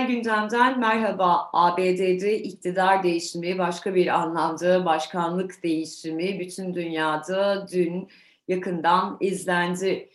Küresel gündemden merhaba. ABD'de iktidar değişimi, başka bir anlamda başkanlık değişimi bütün dünyada dün yakından izlendi.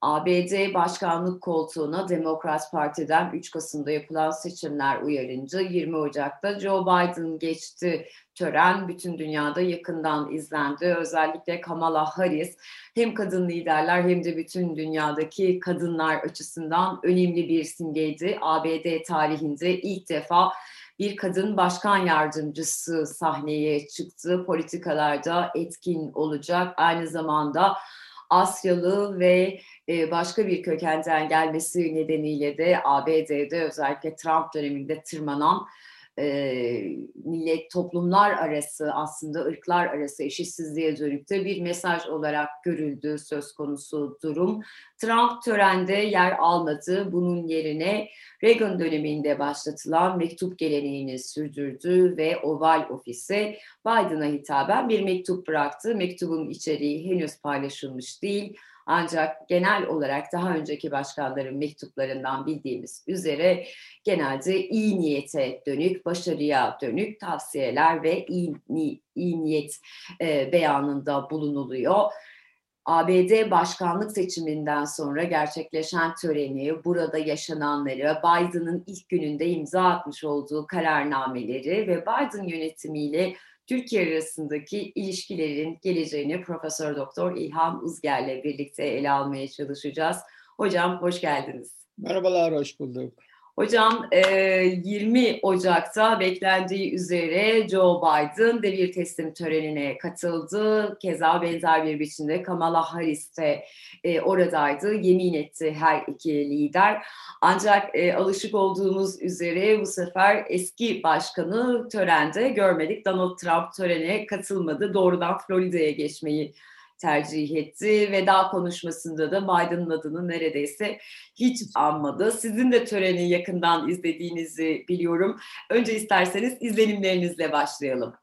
ABD başkanlık koltuğuna Demokrat Parti'den 3 Kasım'da yapılan seçimler uyarınca 20 Ocak'ta Joe Biden geçti. Tören bütün dünyada yakından izlendi. Özellikle Kamala Harris hem kadın liderler hem de bütün dünyadaki kadınlar açısından önemli bir simgeydi. ABD tarihinde ilk defa bir kadın başkan yardımcısı sahneye çıktı. Politikalarda etkin olacak. Aynı zamanda Asyalı ve başka bir kökenden gelmesi nedeniyle de ABD'de özellikle Trump döneminde tırmanan e, millet toplumlar arası aslında ırklar arası eşitsizliğe dönük de bir mesaj olarak görüldü söz konusu durum. Trump törende yer almadı. Bunun yerine Reagan döneminde başlatılan mektup geleneğini sürdürdü ve Oval Ofis'e Biden'a hitaben bir mektup bıraktı. Mektubun içeriği henüz paylaşılmış değil ancak genel olarak daha önceki başkanların mektuplarından bildiğimiz üzere genelde iyi niyete dönük, başarıya dönük tavsiyeler ve iyi, iyi niyet e, beyanında bulunuluyor. ABD başkanlık seçiminden sonra gerçekleşen töreni, burada yaşananları, Biden'ın ilk gününde imza atmış olduğu kararnameleri ve Biden yönetimiyle Türkiye arasındaki ilişkilerin geleceğini Profesör Doktor İlham Uzger'le birlikte ele almaya çalışacağız. Hocam hoş geldiniz. Merhabalar, hoş bulduk. Hocam 20 Ocak'ta beklendiği üzere Joe Biden devir teslim törenine katıldı. Keza benzer bir biçimde Kamala Harris de oradaydı. Yemin etti her iki lider. Ancak alışık olduğumuz üzere bu sefer eski başkanı törende görmedik. Donald Trump törene katılmadı. Doğrudan Florida'ya geçmeyi tercih etti. Veda konuşmasında da Biden'ın adını neredeyse hiç anmadı. Sizin de töreni yakından izlediğinizi biliyorum. Önce isterseniz izlenimlerinizle başlayalım.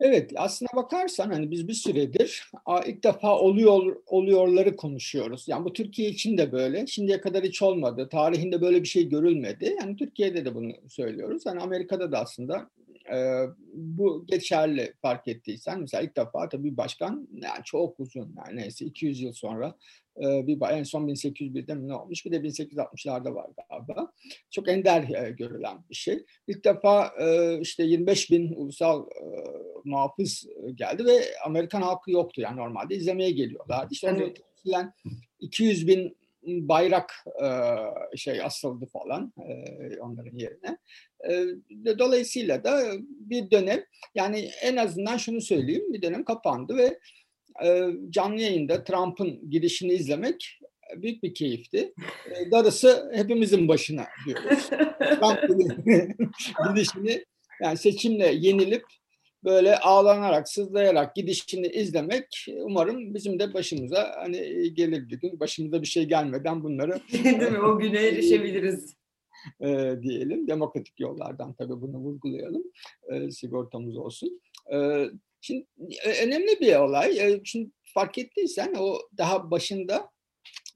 Evet aslına bakarsan hani biz bir süredir ilk defa oluyor oluyorları konuşuyoruz. Yani bu Türkiye için de böyle. Şimdiye kadar hiç olmadı. Tarihinde böyle bir şey görülmedi. Yani Türkiye'de de bunu söylüyoruz. Yani Amerika'da da aslında e, bu geçerli fark ettiysen mesela ilk defa tabii başkan yani çok uzun yani neyse 200 yıl sonra e, bir en son 1801'de mi ne olmuş bir de 1860'larda var galiba. Çok ender e, görülen bir şey. İlk defa e, işte 25 bin ulusal e, muhafız geldi ve Amerikan halkı yoktu yani normalde izlemeye geliyorlardı. İşte evet. 200 bin bayrak e, şey asıldı falan e, onların yerine. E, dolayısıyla da bir dönem yani en azından şunu söyleyeyim bir dönem kapandı ve e, canlı yayında Trump'ın girişini izlemek büyük bir keyifti. E, darısı hepimizin başına diyoruz. Trump'ın girişini yani seçimle yenilip böyle ağlanarak, sızlayarak gidişini izlemek umarım bizim de başımıza hani gelir bir gün. Başımıza bir şey gelmeden bunları Değil mi? O güne erişebiliriz. E, diyelim. Demokratik yollardan tabii bunu vurgulayalım. E, sigortamız olsun. E, şimdi önemli bir olay. E, şimdi fark ettiysen o daha başında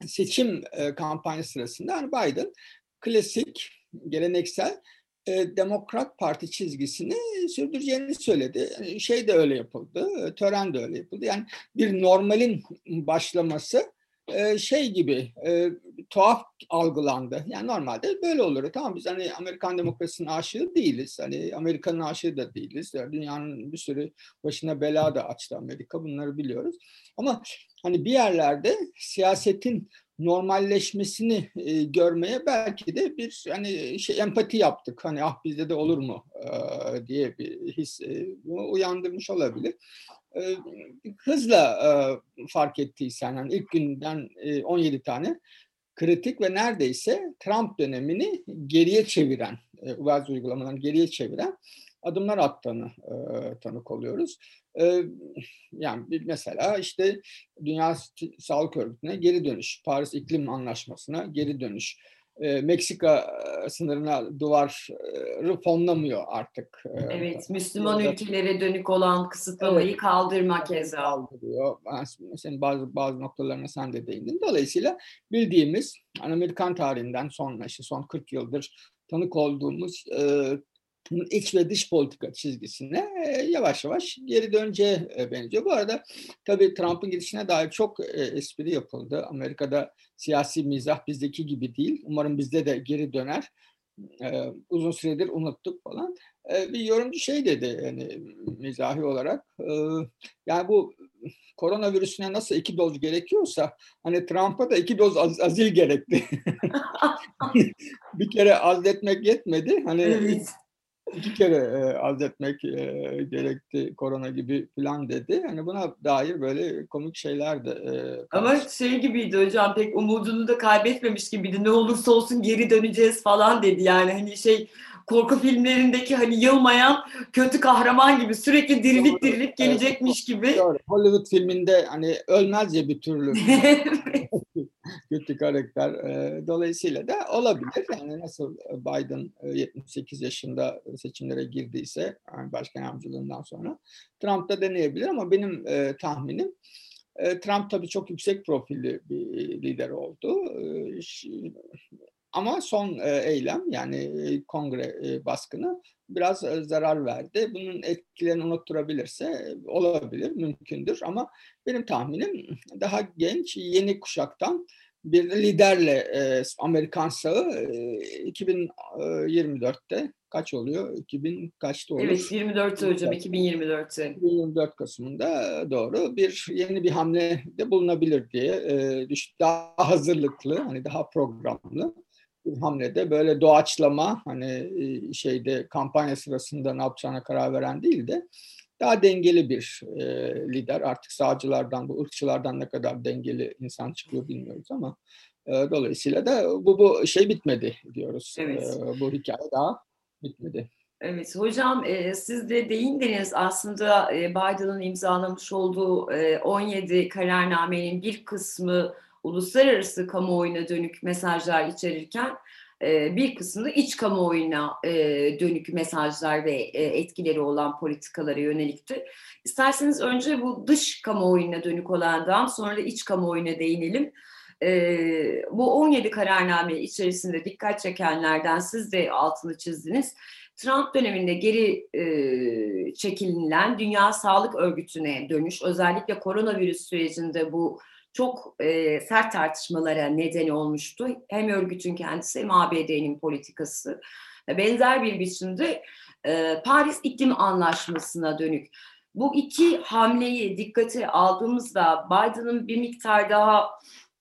seçim e, kampanya sırasında hani Biden klasik, geleneksel e, Demokrat Parti çizgisini sürdüreceğini söyledi. Şey de öyle yapıldı, tören de öyle yapıldı. Yani bir normalin başlaması e, şey gibi e, tuhaf algılandı. Yani normalde böyle olur. Tamam biz hani Amerikan demokrasisinin aşığı değiliz. Hani Amerika'nın aşığı da değiliz. Yani dünyanın bir sürü başına bela da açtı Amerika. Bunları biliyoruz. Ama hani bir yerlerde siyasetin normalleşmesini e, görmeye belki de bir hani şey empati yaptık. Hani ah bizde de olur mu e, diye bir his e, uyandırmış olabilir. E, hızla e, fark ettiysen yani ilk günden e, 17 tane kritik ve neredeyse Trump dönemini geriye çeviren, e, uygulamalarını geriye çeviren adımlar attığını e, tanık oluyoruz. E, yani mesela işte Dünya Sağlık Örgütü'ne geri dönüş, Paris İklim Anlaşması'na geri dönüş, e, Meksika sınırına duvarı fonlamıyor artık. Evet, Müslüman ya ülkelere dönük olan kısıtlamayı evet, kaldırma keza. Kaldırıyor. Senin bazı bazı noktalarına sen de değindin. Dolayısıyla bildiğimiz Amerikan tarihinden sonra işte son 40 yıldır tanık olduğumuz iç ve dış politika çizgisine yavaş yavaş geri döneceğe benziyor. Bu arada tabii Trump'ın gidişine dair çok espri yapıldı. Amerika'da siyasi mizah bizdeki gibi değil. Umarım bizde de geri döner. Uzun süredir unuttuk falan. Bir yorumcu şey dedi yani mizahi olarak. Yani bu koronavirüsüne nasıl iki doz gerekiyorsa hani Trump'a da iki doz az, azil gerekti. bir kere azletmek yetmedi. Hani evet iki kere e, azletmek e, gerekti korona gibi falan dedi. Hani buna dair böyle komik şeyler de. E, Ama şey gibiydi hocam pek umudunu da kaybetmemiş gibiydi. Ne olursa olsun geri döneceğiz falan dedi. Yani hani şey korku filmlerindeki hani yılmayan kötü kahraman gibi sürekli dirilip dirilip gelecekmiş gibi. Doğru. Hollywood filminde hani ölmez ya bir türlü. kötü karakter. Dolayısıyla da olabilir. Yani nasıl Biden 78 yaşında seçimlere girdiyse yani başkan yardımcılığından sonra Trump da deneyebilir ama benim tahminim Trump tabii çok yüksek profilli bir lider oldu. Ama son eylem yani kongre baskını biraz zarar verdi. Bunun etkilerini unutturabilirse olabilir, mümkündür. Ama benim tahminim daha genç, yeni kuşaktan bir liderle Amerikan sağı 2024'te kaç oluyor? 2000 kaçta olur? Evet 24 hocam 2024'te. 2024 Kasım'ında doğru bir yeni bir hamle de bulunabilir diye daha hazırlıklı hani daha programlı bir hamlede böyle doğaçlama hani şeyde kampanya sırasında ne yapacağına karar veren değil de daha dengeli bir e, lider. Artık sağcılardan, bu ırkçılardan ne kadar dengeli insan çıkıyor bilmiyoruz ama e, dolayısıyla da bu bu şey bitmedi diyoruz. Evet. E, bu hikaye daha bitmedi. Evet hocam e, siz de değindiniz aslında e, Biden'ın imzalamış olduğu e, 17 kararnamenin bir kısmı uluslararası kamuoyuna dönük mesajlar içerirken e, bir kısmında iç kamuoyuna e, dönük mesajlar ve e, etkileri olan politikalara yönelikti. İsterseniz önce bu dış kamuoyuna dönük olandan sonra da iç kamuoyuna değinelim. Bu 17 kararname içerisinde dikkat çekenlerden siz de altını çizdiniz. Trump döneminde geri e, Dünya Sağlık Örgütü'ne dönüş, özellikle koronavirüs sürecinde bu çok e, sert tartışmalara neden olmuştu. Hem örgütün kendisi hem ABD'nin politikası. Benzer bir biçimde e, Paris İklim Anlaşması'na dönük. Bu iki hamleyi dikkate aldığımızda Biden'ın bir miktar daha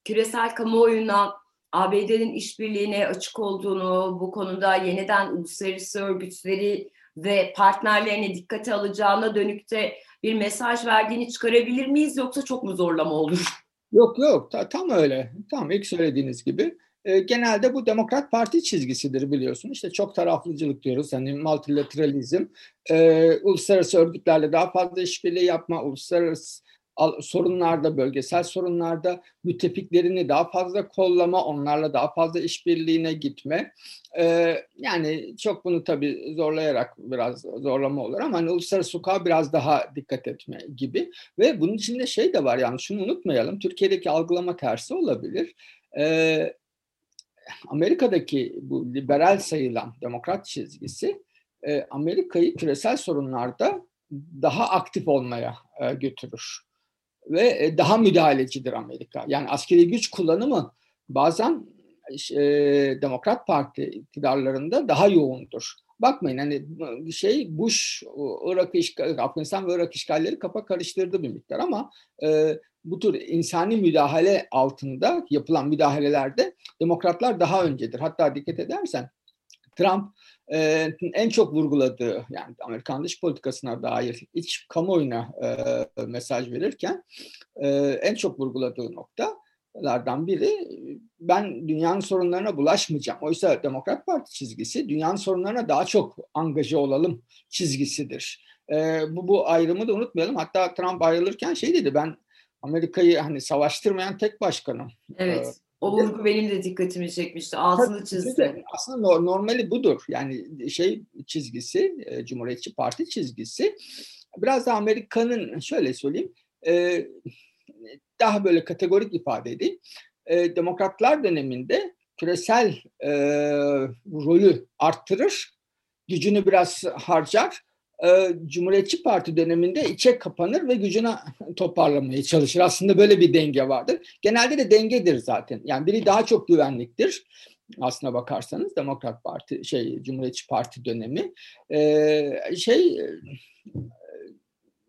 küresel kamuoyuna ABD'nin işbirliğine açık olduğunu, bu konuda yeniden uluslararası örgütleri ve partnerlerine dikkate alacağına dönük de bir mesaj verdiğini çıkarabilir miyiz yoksa çok mu zorlama olur? Yok yok tam öyle. Tam ilk söylediğiniz gibi. E, genelde bu Demokrat Parti çizgisidir biliyorsun. İşte çok taraflıcılık diyoruz. Hani multilateralizm, e, uluslararası örgütlerle daha fazla işbirliği yapma, uluslararası sorunlarda, bölgesel sorunlarda müttefiklerini daha fazla kollama, onlarla daha fazla işbirliğine gitme. Ee, yani çok bunu tabii zorlayarak biraz zorlama olur ama hani uluslararası hukuka biraz daha dikkat etme gibi. Ve bunun içinde şey de var yani şunu unutmayalım. Türkiye'deki algılama tersi olabilir. Ee, Amerika'daki bu liberal sayılan demokrat çizgisi e, Amerika'yı küresel sorunlarda daha aktif olmaya e, götürür ve e, daha müdahalecidir Amerika. Yani askeri güç kullanımı bazen e, Demokrat Parti iktidarlarında daha yoğundur. Bakmayın hani şey Bush Irak işgal, Afganistan ve Irak işgalleri kafa karıştırdı bir miktar ama e, bu tür insani müdahale altında yapılan müdahalelerde demokratlar daha öncedir. Hatta dikkat edersen Trump e, en çok vurguladığı yani Amerikan dış politikasına dair iç kamuoyuna e, mesaj verirken e, en çok vurguladığı noktalardan biri ben dünyanın sorunlarına bulaşmayacağım. Oysa Demokrat Parti çizgisi dünyanın sorunlarına daha çok angaje olalım çizgisidir. E, bu, bu ayrımı da unutmayalım. Hatta Trump ayrılırken şey dedi ben Amerika'yı hani savaştırmayan tek başkanım. Evet. E, o vurgu benim de dikkatimi çekmişti. Altını çizdi. Aslında normali budur. Yani şey çizgisi, e, Cumhuriyetçi Parti çizgisi. Biraz da Amerika'nın şöyle söyleyeyim, e, daha böyle kategorik ifade edeyim. E, demokratlar döneminde küresel e, rolü arttırır, gücünü biraz harcar. E, Cumhuriyetçi Parti döneminde içe kapanır ve gücünü toparlamaya çalışır. Aslında böyle bir denge vardır. Genelde de dengedir zaten. Yani biri daha çok güvenliktir aslına bakarsanız Demokrat Parti şey Cumhuriyetçi Parti dönemi ee, şey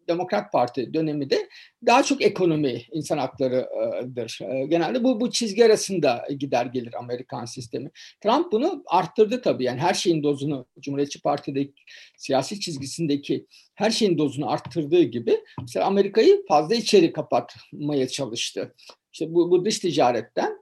Demokrat Parti dönemi de daha çok ekonomi, insan haklarıdır. Genelde bu bu çizgi arasında gider gelir Amerikan sistemi. Trump bunu arttırdı tabii. Yani her şeyin dozunu Cumhuriyetçi Parti'deki siyasi çizgisindeki her şeyin dozunu arttırdığı gibi mesela Amerika'yı fazla içeri kapatmaya çalıştı. İşte bu, bu dış ticaretten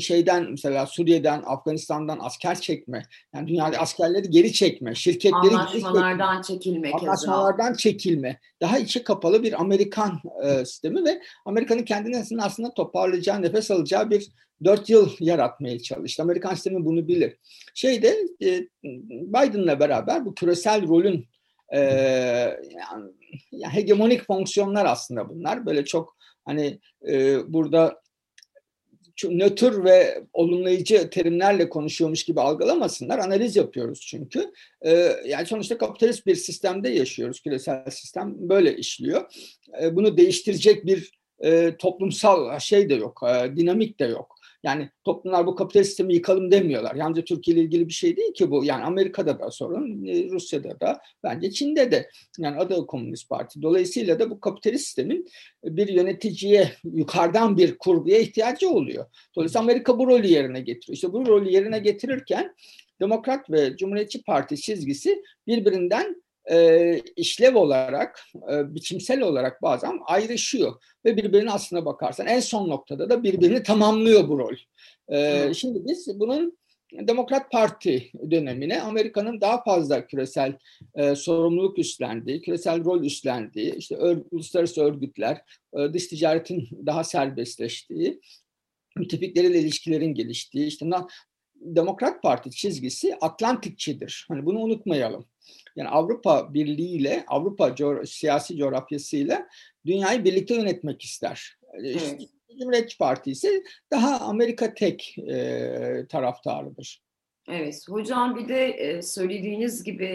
şeyden mesela Suriye'den, Afganistan'dan asker çekme, yani dünyada askerleri geri çekme, şirketleri anlaşmalardan geri çekme, çekilme, anlaşmalardan çekilme, daha içe kapalı bir Amerikan e, sistemi ve Amerika'nın kendini aslında toparlayacağı, nefes alacağı bir dört yıl yaratmaya çalıştı. Amerikan sistemi bunu bilir. Şeyde e, Biden'la beraber bu küresel rolün e, yani, hegemonik fonksiyonlar aslında bunlar. Böyle çok hani e, burada nötr ve olumlayıcı terimlerle konuşuyormuş gibi algılamasınlar. Analiz yapıyoruz çünkü. Ee, yani sonuçta kapitalist bir sistemde yaşıyoruz. Küresel sistem böyle işliyor. Ee, bunu değiştirecek bir e, toplumsal şey de yok, e, dinamik de yok. Yani toplumlar bu kapitalist sistemi yıkalım demiyorlar. Yalnızca Türkiye ile ilgili bir şey değil ki bu. Yani Amerika'da da sorun, e, Rusya'da da, bence Çin'de de. Yani adı Komünist Parti. Dolayısıyla da bu kapitalist sistemin bir yöneticiye, yukarıdan bir kurguya ihtiyacı oluyor. Dolayısıyla Amerika bu rolü yerine getiriyor. İşte bu rolü yerine getirirken Demokrat ve Cumhuriyetçi Parti çizgisi birbirinden e, işlev olarak, e, biçimsel olarak bazen ayrışıyor. Ve birbirine aslına bakarsan en son noktada da birbirini tamamlıyor bu rol. E, şimdi biz bunun Demokrat Parti dönemine Amerika'nın daha fazla küresel e, sorumluluk üstlendiği, küresel rol üstlendiği, işte ör, uluslararası örgütler, e, dış ticaretin daha serbestleştiği, müttefikleriyle ilişkilerin geliştiği, işte Demokrat Parti çizgisi Atlantikçidir. Hani bunu unutmayalım. Yani Avrupa Birliği ile Avrupa co- siyasi coğrafyasıyla dünyayı birlikte yönetmek ister. Evet. Cumhuriyetçi Parti ise daha Amerika tek e, taraftarıdır. Evet, hocam bir de söylediğiniz gibi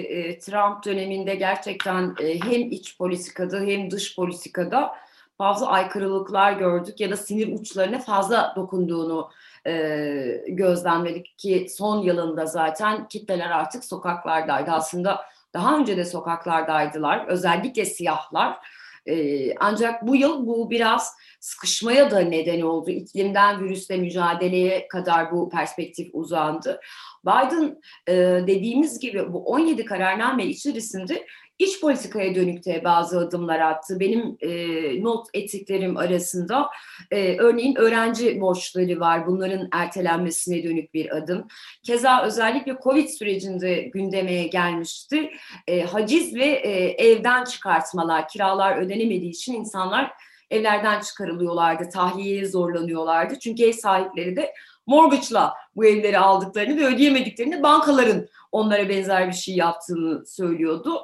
Trump döneminde gerçekten hem iç politikada hem dış politikada fazla aykırılıklar gördük ya da sinir uçlarına fazla dokunduğunu e, gözlemledik ki son yılında zaten kitleler artık sokaklardaydı. Aslında daha önce de sokaklardaydılar. Özellikle siyahlar. Ee, ancak bu yıl bu biraz sıkışmaya da neden oldu. İklimden virüsle mücadeleye kadar bu perspektif uzandı. Biden e, dediğimiz gibi bu 17 kararname içerisinde iç politikaya dönük de bazı adımlar attı. Benim e, not ettiklerim arasında e, örneğin öğrenci borçları var. Bunların ertelenmesine dönük bir adım. Keza özellikle Covid sürecinde gündemeye gelmişti. E, haciz ve e, evden çıkartmalar, kiralar ödenemediği için insanlar evlerden çıkarılıyorlardı, tahliyeye zorlanıyorlardı. Çünkü ev sahipleri de mortgage'la bu evleri aldıklarını ve ödeyemediklerini bankaların onlara benzer bir şey yaptığını söylüyordu.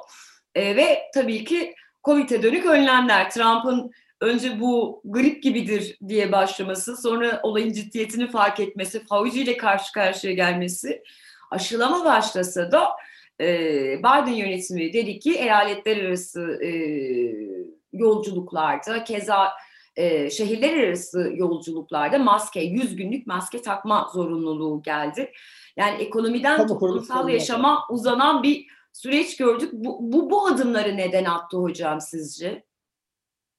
E, ve tabii ki COVID'e dönük önlemler. Trump'ın önce bu grip gibidir diye başlaması, sonra olayın ciddiyetini fark etmesi, Fauci ile karşı karşıya gelmesi, aşılama başlasa da e, Biden yönetimi dedi ki eyaletler arası e, yolculuklarda, keza e, şehirler arası yolculuklarda maske, 100 günlük maske takma zorunluluğu geldi. Yani ekonomiden toplumsal yaşama uzanan bir süreç gördük. Bu, bu, bu adımları neden attı hocam sizce?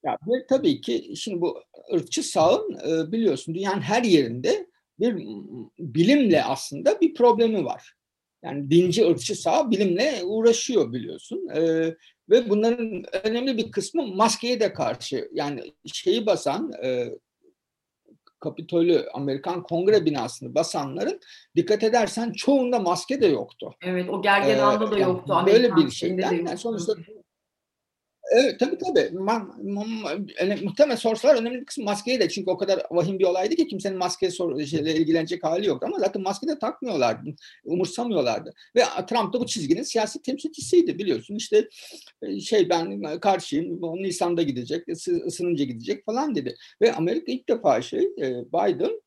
Ya bir, tabii ki şimdi bu ırkçı sağın e, biliyorsun dünyanın her yerinde bir bilimle aslında bir problemi var. Yani dinci ırkçı sağ bilimle uğraşıyor biliyorsun. E, ve bunların önemli bir kısmı maskeye de karşı yani şeyi basan e, Kapitolü Amerikan Kongre binasını basanların dikkat edersen çoğunda maske de yoktu. Evet o gergedanda ee, da yoktu. Yani böyle bir şeyden yani sonuçta Evet tabii tabii. Yani, muhtemelen sorsalar önemli bir kısmı maskeyi de çünkü o kadar vahim bir olaydı ki kimsenin maske şeyle ilgilenecek hali yoktu ama zaten maske de takmıyorlardı. Umursamıyorlardı. Ve Trump da bu çizginin siyasi temsilcisiydi biliyorsun. İşte e, şey ben karşıyım. Nisan'da gidecek, ısınınca gidecek falan dedi. Ve Amerika ilk defa şey e, Biden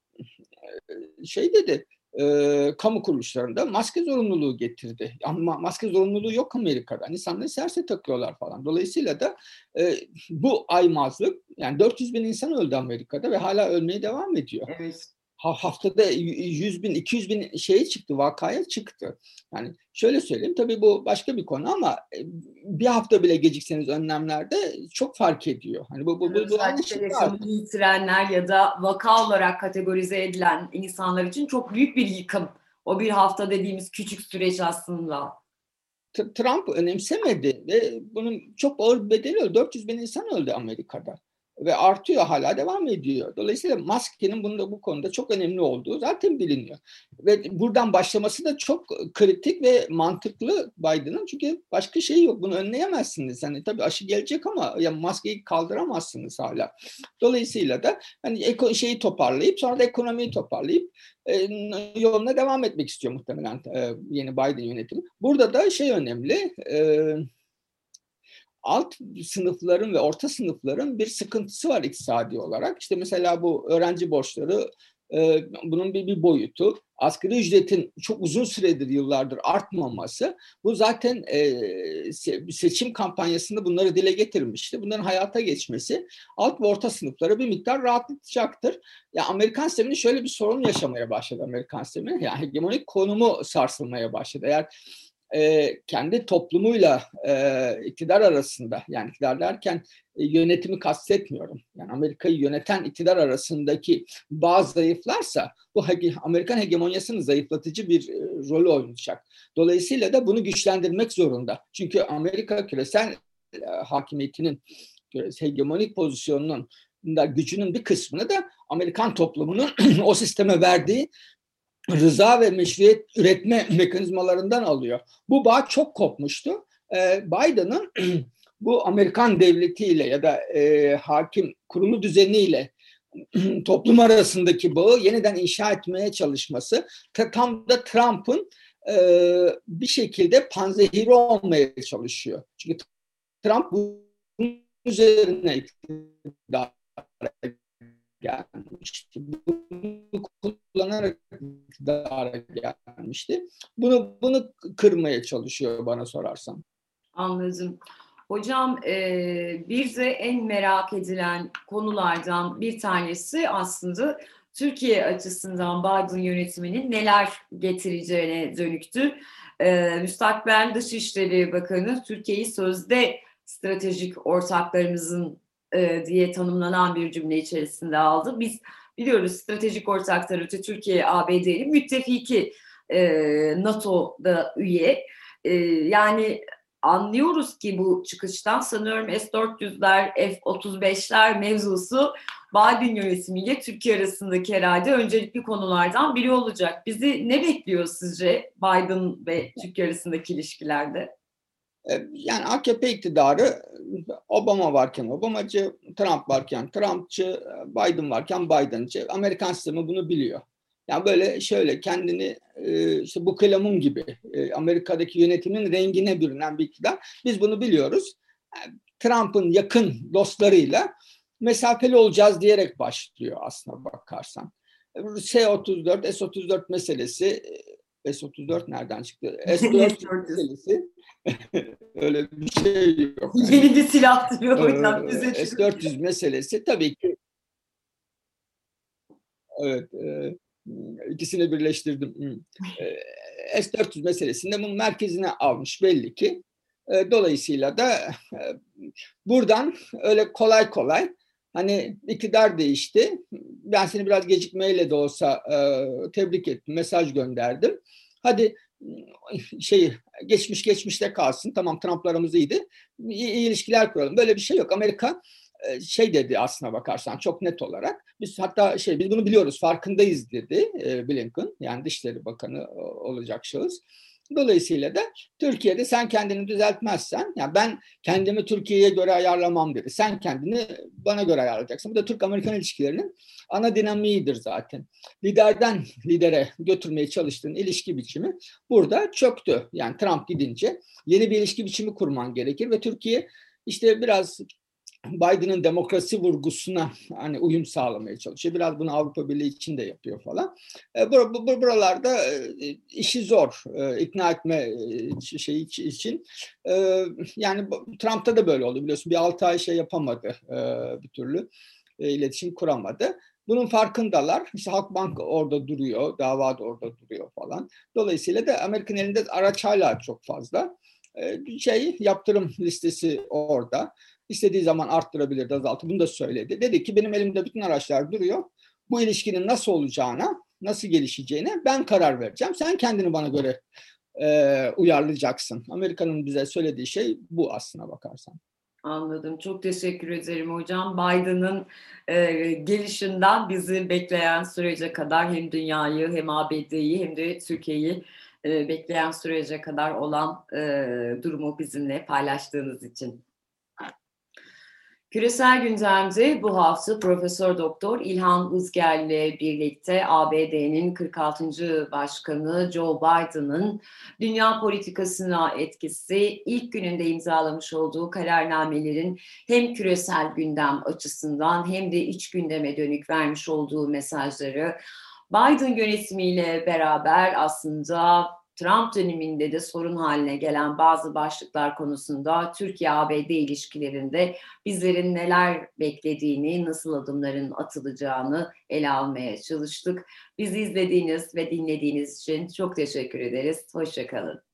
şey dedi e, kamu kuruluşlarında maske zorunluluğu getirdi. Ama maske zorunluluğu yok Amerika'da. İnsanlar isterse takıyorlar falan. Dolayısıyla da e, bu aymazlık yani 400 bin insan öldü Amerika'da ve hala ölmeye devam ediyor. Evet haftada 100 bin, 200 bin şeye çıktı, vakaya çıktı. Yani şöyle söyleyeyim, tabii bu başka bir konu ama e, bir hafta bile gecikseniz önlemlerde çok fark ediyor. Hani bu, bu, bu, bu yaşamını yitirenler ya da vaka olarak kategorize edilen insanlar için çok büyük bir yıkım. O bir hafta dediğimiz küçük süreç aslında. Trump önemsemedi ve bunun çok ağır bedeli öldü. 400 bin insan öldü Amerika'da ve artıyor hala devam ediyor. Dolayısıyla maskenin bunda bu konuda çok önemli olduğu zaten biliniyor. Ve buradan başlaması da çok kritik ve mantıklı Biden'ın çünkü başka şey yok. Bunu önleyemezsiniz. Hani tabii aşı gelecek ama ya maskeyi kaldıramazsınız hala. Dolayısıyla da hani şeyi toparlayıp sonra da ekonomiyi toparlayıp e, yoluna devam etmek istiyor muhtemelen e, yeni Biden yönetimi. Burada da şey önemli. E, alt sınıfların ve orta sınıfların bir sıkıntısı var iktisadi olarak. İşte mesela bu öğrenci borçları e, bunun bir, bir boyutu. Asgari ücretin çok uzun süredir yıllardır artmaması. Bu zaten e, seçim kampanyasında bunları dile getirmişti. Bunların hayata geçmesi alt ve orta sınıflara bir miktar rahatlatacaktır. Ya Amerikan sisteminin şöyle bir sorun yaşamaya başladı Amerikan sistemi. Yani hegemonik konumu sarsılmaya başladı. Eğer e, kendi toplumuyla e, iktidar arasında yani iktidar derken e, yönetimi kastetmiyorum. Yani Amerika'yı yöneten iktidar arasındaki bazı zayıflarsa bu hege, Amerikan hegemonyasını zayıflatıcı bir e, rolü oynayacak. Dolayısıyla da bunu güçlendirmek zorunda. Çünkü Amerika küresel e, hakimiyetinin hegemonik pozisyonunun da gücünün bir kısmını da Amerikan toplumunun o sisteme verdiği rıza ve meşruiyet üretme mekanizmalarından alıyor. Bu bağ çok kopmuştu. Ee, Biden'ın bu Amerikan devletiyle ya da e, hakim kurulu düzeniyle toplum arasındaki bağı yeniden inşa etmeye çalışması tam da Trump'ın e, bir şekilde panzehiri olmaya çalışıyor. Çünkü Trump bunun üzerine gelmişti. Bunu kullanarak iktidara gelmişti. Bunu bunu kırmaya çalışıyor bana sorarsan. Anladım. Hocam e, bir de en merak edilen konulardan bir tanesi aslında Türkiye açısından Biden yönetiminin neler getireceğine dönüktü. E, Müstakbel Dışişleri Bakanı Türkiye'yi sözde stratejik ortaklarımızın e, diye tanımlanan bir cümle içerisinde aldı. Biz biliyoruz stratejik ortaklar öte Türkiye ABD'nin müttefiki e, NATO'da üye. E, yani anlıyoruz ki bu çıkıştan sanıyorum S-400'ler, F-35'ler mevzusu Biden yönetimiyle Türkiye arasındaki herhalde öncelikli konulardan biri olacak. Bizi ne bekliyor sizce Biden ve Türkiye arasındaki ilişkilerde? E, yani AKP iktidarı Obama varken Obamacı, Trump varken Trumpçı, Biden varken Biden'cı. Amerikan sistemi bunu biliyor. Yani böyle şöyle kendini e, işte bu kılamun gibi e, Amerika'daki yönetimin rengine bürünen bir iktidar. Biz bunu biliyoruz. Trump'ın yakın dostlarıyla mesafeli olacağız diyerek başlıyor aslına bakarsan. S-34, S-34 meselesi S-34 nereden çıktı? S-4 meselesi öyle bir şey yok. Yeni bir silah diyor hocam. S-400 meselesi tabii ki evet e, ikisini birleştirdim. E, S-400 meselesinde bunun merkezine almış belli ki. E, dolayısıyla da e, buradan öyle kolay kolay hani iktidar değişti. Ben seni biraz gecikmeyle de olsa e, tebrik ettim, mesaj gönderdim. Hadi şey geçmiş geçmişte kalsın. Tamam Trump'larımız iyiydi. İyi, iyi ilişkiler kuralım. Böyle bir şey yok. Amerika e, şey dedi aslına bakarsan çok net olarak. Biz hatta şey biz bunu biliyoruz farkındayız dedi e, Blinken yani Dışişleri Bakanı olacak şahıs. Dolayısıyla da Türkiye'de sen kendini düzeltmezsen, yani ben kendimi Türkiye'ye göre ayarlamam dedi. Sen kendini bana göre ayarlayacaksın. Bu da Türk-Amerikan ilişkilerinin ana dinamiğidir zaten. Liderden lidere götürmeye çalıştığın ilişki biçimi burada çöktü. Yani Trump gidince yeni bir ilişki biçimi kurman gerekir ve Türkiye işte biraz Biden'ın demokrasi vurgusuna hani uyum sağlamaya çalışıyor. Biraz bunu Avrupa Birliği için de yapıyor falan. E, bur, buralarda e, işi zor e, ikna etme şeyi için. Yani Trump'ta da böyle oldu biliyorsun. Bir altı ay şey yapamadı bir türlü. İletişim kuramadı. Bunun farkındalar. İşte Halkbank orada duruyor, dava da orada duruyor falan. Dolayısıyla da Amerika'nın elinde araç hala çok fazla. Şey yaptırım listesi orada. İstediği zaman arttırabilir, azaltır. Bunu da söyledi. Dedi ki benim elimde bütün araçlar duruyor. Bu ilişkinin nasıl olacağına, nasıl gelişeceğine ben karar vereceğim. Sen kendini bana göre e, uyarlayacaksın. Amerika'nın bize söylediği şey bu aslına bakarsan. Anladım. Çok teşekkür ederim hocam. Biden'ın e, gelişinden bizi bekleyen sürece kadar hem dünyayı hem ABD'yi hem de Türkiye'yi e, bekleyen sürece kadar olan e, durumu bizimle paylaştığınız için. Küresel gündemde bu hafta Profesör Doktor İlhan Uzger ile birlikte ABD'nin 46. Başkanı Joe Biden'ın dünya politikasına etkisi ilk gününde imzalamış olduğu kararnamelerin hem küresel gündem açısından hem de iç gündeme dönük vermiş olduğu mesajları Biden yönetimiyle beraber aslında Trump döneminde de sorun haline gelen bazı başlıklar konusunda Türkiye-ABD ilişkilerinde bizlerin neler beklediğini, nasıl adımların atılacağını ele almaya çalıştık. Bizi izlediğiniz ve dinlediğiniz için çok teşekkür ederiz. Hoşçakalın.